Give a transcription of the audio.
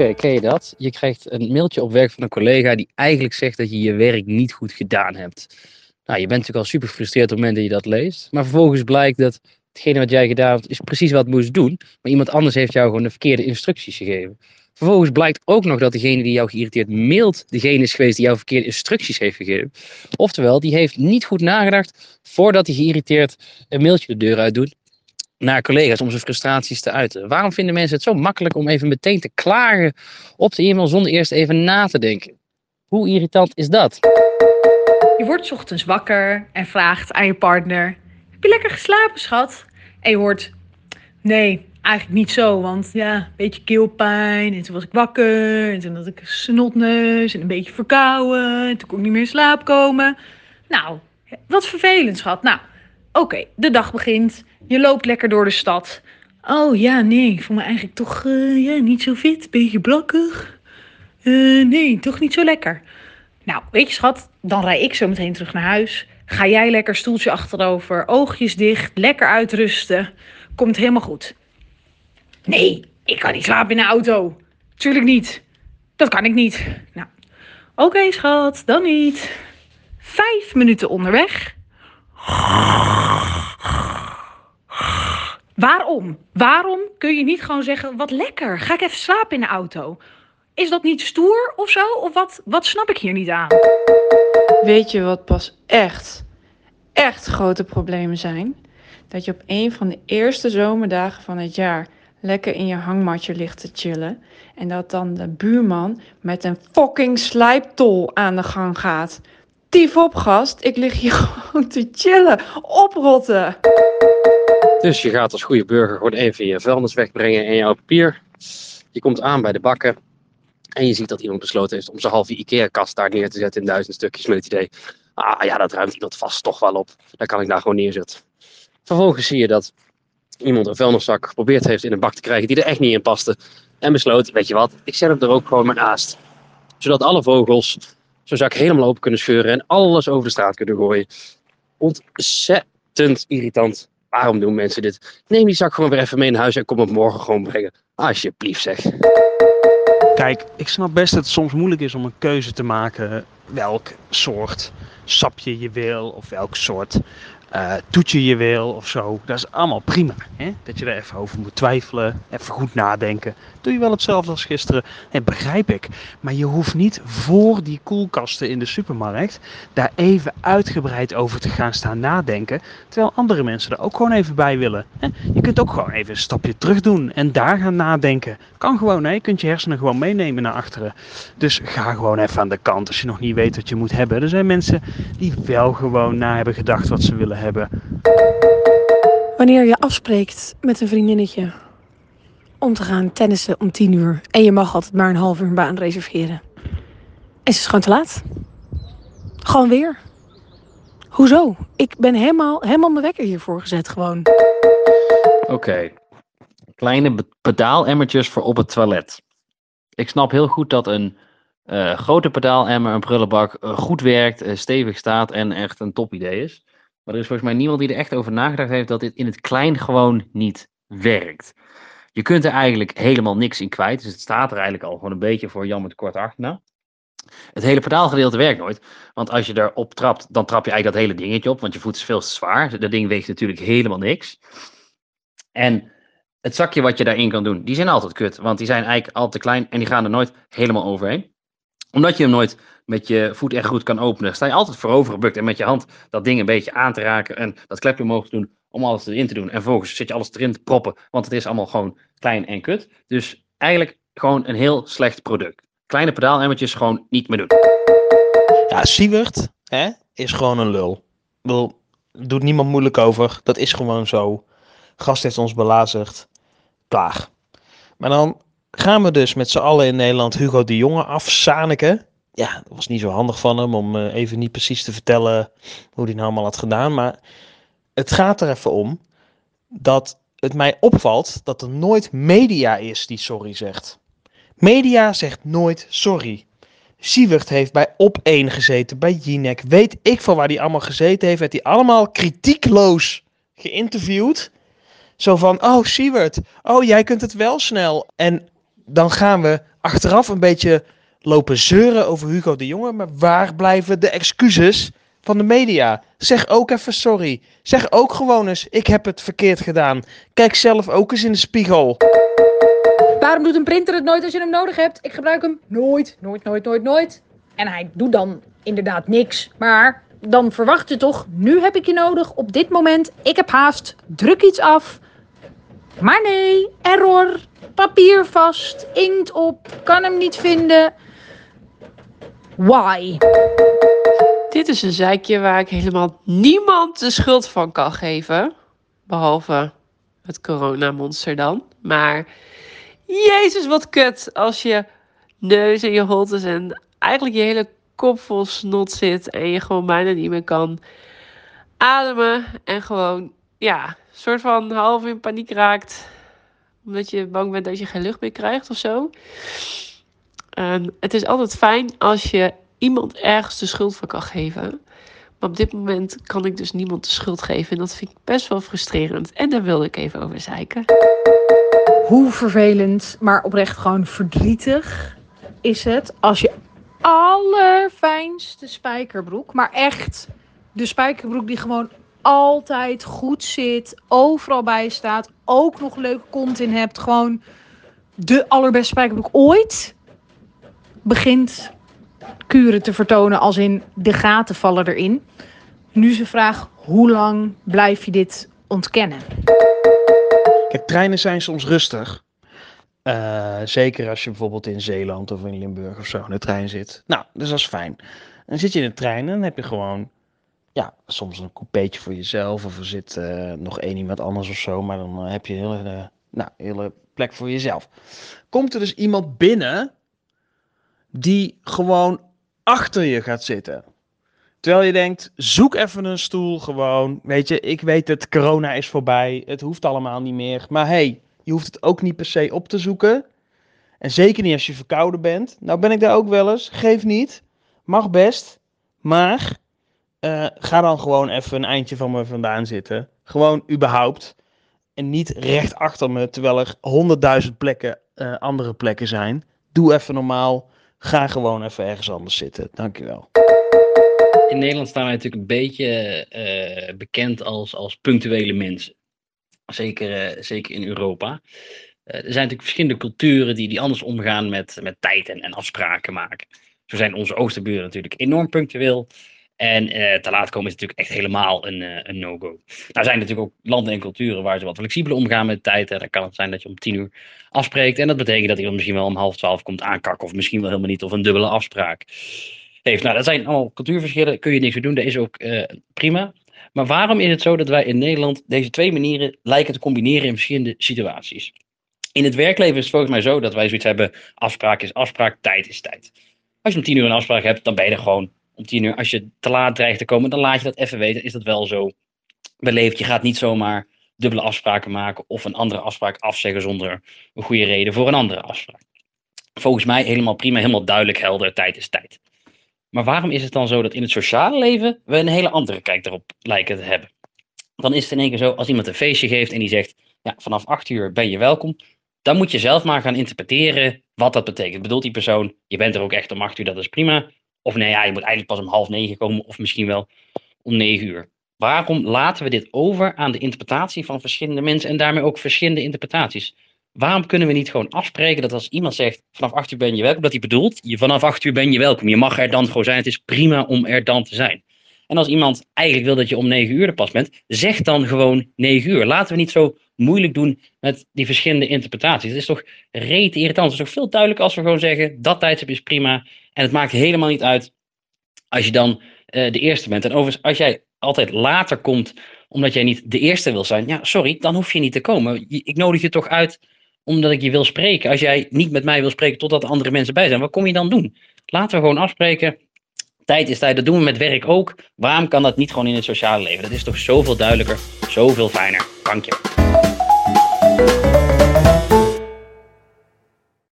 Oké, ken je dat? Je krijgt een mailtje op werk van een collega die eigenlijk zegt dat je je werk niet goed gedaan hebt. Nou, je bent natuurlijk al super gefrustreerd op het moment dat je dat leest. Maar vervolgens blijkt dat hetgene wat jij gedaan hebt, is precies wat moest doen. Maar iemand anders heeft jou gewoon de verkeerde instructies gegeven. Vervolgens blijkt ook nog dat degene die jou geïrriteerd mailt, degene is geweest die jou verkeerde instructies heeft gegeven. Oftewel, die heeft niet goed nagedacht voordat hij geïrriteerd een mailtje de deur uit doet naar collega's om zijn frustraties te uiten. Waarom vinden mensen het zo makkelijk om even meteen te klagen op de e-mail zonder eerst even na te denken? Hoe irritant is dat? Je wordt ochtends wakker en vraagt aan je partner: Heb je lekker geslapen, schat? En je hoort: Nee, eigenlijk niet zo, want ja, een beetje keelpijn. En toen was ik wakker. En toen had ik een snotneus en een beetje verkouden. En toen kon ik niet meer in slaap komen. Nou, wat vervelend, schat. Nou, oké, de dag begint. Je loopt lekker door de stad. Oh ja, nee, ik voel me eigenlijk toch uh, ja, niet zo fit. Beetje blakkig. Uh, nee, toch niet zo lekker. Nou, weet je schat, dan rij ik zo meteen terug naar huis. Ga jij lekker stoeltje achterover, oogjes dicht, lekker uitrusten. Komt helemaal goed. Nee, ik kan niet slapen in de auto. Tuurlijk niet. Dat kan ik niet. Nou, oké schat, dan niet. Vijf minuten onderweg. Waarom? Waarom kun je niet gewoon zeggen: wat lekker, ga ik even slapen in de auto? Is dat niet stoer of zo? Of wat, wat snap ik hier niet aan? Weet je wat pas echt, echt grote problemen zijn? Dat je op een van de eerste zomerdagen van het jaar lekker in je hangmatje ligt te chillen. En dat dan de buurman met een fucking slijptol aan de gang gaat. Tief op, gast. Ik lig hier gewoon te chillen. Oprotten. Dus je gaat als goede burger gewoon even je vuilnis wegbrengen en jouw papier. Je komt aan bij de bakken. En je ziet dat iemand besloten heeft om zijn halve IKEA-kast daar neer te zetten in duizend stukjes met het idee. Ah ja, dat ruimt iemand vast toch wel op. Dan kan ik daar gewoon neerzetten. Vervolgens zie je dat iemand een vuilniszak geprobeerd heeft in een bak te krijgen die er echt niet in paste. En besloot, weet je wat, ik zet hem er ook gewoon maar naast. Zodat alle vogels zo'n zak helemaal open kunnen scheuren en alles over de straat kunnen gooien. Ontzettend irritant. Waarom doen mensen dit? Neem die zak gewoon weer even mee naar huis en kom hem morgen gewoon brengen. Alsjeblieft zeg. Kijk, ik snap best dat het soms moeilijk is om een keuze te maken welk soort sapje je wil of welk soort uh, toetje je wil of zo. Dat is allemaal prima. Hè? Dat je er even over moet twijfelen, even goed nadenken. Doe je wel hetzelfde als gisteren? En begrijp ik. Maar je hoeft niet voor die koelkasten in de supermarkt daar even uitgebreid over te gaan staan nadenken. Terwijl andere mensen er ook gewoon even bij willen. Hè? Je kunt ook gewoon even een stapje terug doen en daar gaan nadenken. Kan gewoon, hè? je kunt je hersenen gewoon meenemen naar achteren. Dus ga gewoon even aan de kant als je nog niet weet wat je moet hebben. Er zijn mensen die wel gewoon na hebben gedacht wat ze willen hebben. Wanneer je afspreekt met een vriendinnetje om te gaan tennissen om tien uur en je mag altijd maar een half uur een baan reserveren. En ze is gewoon te laat. Gewoon weer. Hoezo? Ik ben helemaal, helemaal mijn wekker hiervoor gezet gewoon. Oké. Okay. Kleine pedaalemmertjes voor op het toilet. Ik snap heel goed dat een uh, grote pedaalemmer, een prullenbak, uh, goed werkt, uh, stevig staat en echt een topidee is. Maar er is volgens mij niemand die er echt over nagedacht heeft dat dit in het klein gewoon niet werkt. Je kunt er eigenlijk helemaal niks in kwijt. Dus het staat er eigenlijk al gewoon een beetje voor jammer kort achterna. Het hele pedaalgedeelte werkt nooit. Want als je erop trapt, dan trap je eigenlijk dat hele dingetje op. Want je voet is veel zwaar. Dat ding weegt natuurlijk helemaal niks. En het zakje wat je daarin kan doen, die zijn altijd kut. Want die zijn eigenlijk al te klein en die gaan er nooit helemaal overheen. Omdat je hem nooit met je voet echt goed kan openen, sta je altijd voorover gebukt en met je hand dat ding een beetje aan te raken en dat klepje omhoog te doen om alles erin te doen. En vervolgens zit je alles erin te proppen, want het is allemaal gewoon klein en kut. Dus eigenlijk gewoon een heel slecht product. Kleine pedaalemmertjes gewoon niet meer doen. Ja, Siewert hè, is gewoon een lul. Wil, doet niemand moeilijk over. Dat is gewoon zo. Gast heeft ons belazigd. Klaar. Maar dan gaan we dus met z'n allen in Nederland Hugo de Jonge afzaniken ja, dat was niet zo handig van hem om uh, even niet precies te vertellen hoe hij nou allemaal had gedaan. Maar het gaat er even om dat het mij opvalt dat er nooit media is die sorry zegt. Media zegt nooit sorry. Siewert heeft bij Op 1 gezeten, bij Jinek. Weet ik van waar hij allemaal gezeten heeft. Werd hij allemaal kritiekloos geïnterviewd. Zo van, oh Siewert, oh jij kunt het wel snel. En dan gaan we achteraf een beetje lopen zeuren over Hugo de Jonge. Maar waar blijven de excuses van de media? Zeg ook even sorry. Zeg ook gewoon eens, ik heb het verkeerd gedaan. Kijk zelf ook eens in de spiegel. Waarom doet een printer het nooit als je hem nodig hebt? Ik gebruik hem nooit, nooit, nooit, nooit, nooit. En hij doet dan inderdaad niks. Maar dan verwacht je toch, nu heb ik je nodig op dit moment. Ik heb haast, druk iets af. Maar nee, error, papier vast, inkt op, kan hem niet vinden. Why? Dit is een zeikje waar ik helemaal niemand de schuld van kan geven. Behalve het coronamonster dan. Maar jezus wat kut als je neus en je holtes en eigenlijk je hele kop vol snot zit. En je gewoon bijna niet meer kan ademen. En gewoon, ja, soort van half in paniek raakt. Omdat je bang bent dat je geen lucht meer krijgt of zo. Het is altijd fijn als je iemand ergens de schuld van kan geven. Maar op dit moment kan ik dus niemand de schuld geven. En dat vind ik best wel frustrerend. En daar wilde ik even over zeiken. Hoe vervelend, maar oprecht gewoon verdrietig is het als je allerfijnste spijkerbroek, maar echt de spijkerbroek die gewoon altijd goed zit, overal bij staat, ook nog leuke kont in hebt, gewoon de allerbeste spijkerbroek ooit, begint kuren te vertonen als in de gaten vallen erin. Nu de vraag, hoe lang blijf je dit ontkennen? Kijk, treinen zijn soms rustig. Uh, zeker als je bijvoorbeeld in Zeeland of in Limburg of zo in de trein zit. Nou, dus dat is fijn. Dan zit je in de trein en dan heb je gewoon, ja, soms een coupeetje voor jezelf. Of er zit uh, nog één iemand anders of zo. Maar dan uh, heb je een hele, nou, hele plek voor jezelf. Komt er dus iemand binnen die gewoon achter je gaat zitten. Terwijl je denkt, zoek even een stoel gewoon. Weet je, ik weet het, corona is voorbij. Het hoeft allemaal niet meer. Maar hey, je hoeft het ook niet per se op te zoeken. En zeker niet als je verkouden bent. Nou ben ik daar ook wel eens. Geef niet. Mag best. Maar uh, ga dan gewoon even een eindje van me vandaan zitten. Gewoon überhaupt. En niet recht achter me, terwijl er honderdduizend plekken, uh, andere plekken zijn. Doe even normaal. Ga gewoon even ergens anders zitten. Dankjewel. In Nederland staan wij natuurlijk een beetje uh, bekend als, als punctuele mensen. Zeker, zeker in Europa. Er zijn natuurlijk verschillende culturen die, die anders omgaan met, met tijd en, en afspraken maken. Zo zijn onze oosterburen natuurlijk enorm punctueel. En te laat komen is natuurlijk echt helemaal een, een no-go. Nou zijn er natuurlijk ook landen en culturen waar ze wat flexibeler omgaan met tijd. Dan kan het zijn dat je om tien uur afspreekt. En dat betekent dat iemand misschien wel om half twaalf komt aankakken. Of misschien wel helemaal niet. Of een dubbele afspraak heeft. Nou, dat zijn allemaal cultuurverschillen. Kun je niks aan doen. Dat is ook prima. Maar waarom is het zo dat wij in Nederland deze twee manieren lijken te combineren in verschillende situaties? In het werkleven is het volgens mij zo dat wij zoiets hebben: afspraak is afspraak, tijd is tijd. Als je om tien uur een afspraak hebt, dan ben je er gewoon om tien uur. Als je te laat dreigt te komen, dan laat je dat even weten. Is dat wel zo beleefd? Je gaat niet zomaar dubbele afspraken maken of een andere afspraak afzeggen zonder een goede reden voor een andere afspraak. Volgens mij helemaal prima, helemaal duidelijk, helder. Tijd is tijd. Maar waarom is het dan zo dat in het sociale leven we een hele andere kijk erop lijken te hebben? Dan is het in één keer zo, als iemand een feestje geeft en die zegt, ja, vanaf acht uur ben je welkom, dan moet je zelf maar gaan interpreteren wat dat betekent. Bedoelt die persoon, je bent er ook echt om acht uur, dat is prima. Of nee, ja, je moet eigenlijk pas om half negen komen, of misschien wel om negen uur. Waarom laten we dit over aan de interpretatie van verschillende mensen en daarmee ook verschillende interpretaties? Waarom kunnen we niet gewoon afspreken dat als iemand zegt vanaf 8 uur ben je welkom, dat hij bedoelt, je vanaf 8 uur ben je welkom. Je mag er dan gewoon zijn. Het is prima om er dan te zijn. En als iemand eigenlijk wil dat je om 9 uur er pas bent, zeg dan gewoon 9 uur. Laten we niet zo moeilijk doen met die verschillende interpretaties. Het is toch reet irritant. Het is toch veel duidelijker als we gewoon zeggen dat tijdstip is prima. En het maakt helemaal niet uit als je dan uh, de eerste bent. En overigens, als jij altijd later komt omdat jij niet de eerste wil zijn, ja, sorry, dan hoef je niet te komen. Ik nodig je toch uit omdat ik je wil spreken. Als jij niet met mij wil spreken totdat er andere mensen bij zijn, wat kom je dan doen? Laten we gewoon afspreken. Tijd is tijd, dat doen we met werk ook. Waarom kan dat niet gewoon in het sociale leven? Dat is toch zoveel duidelijker, zoveel fijner. Dank je.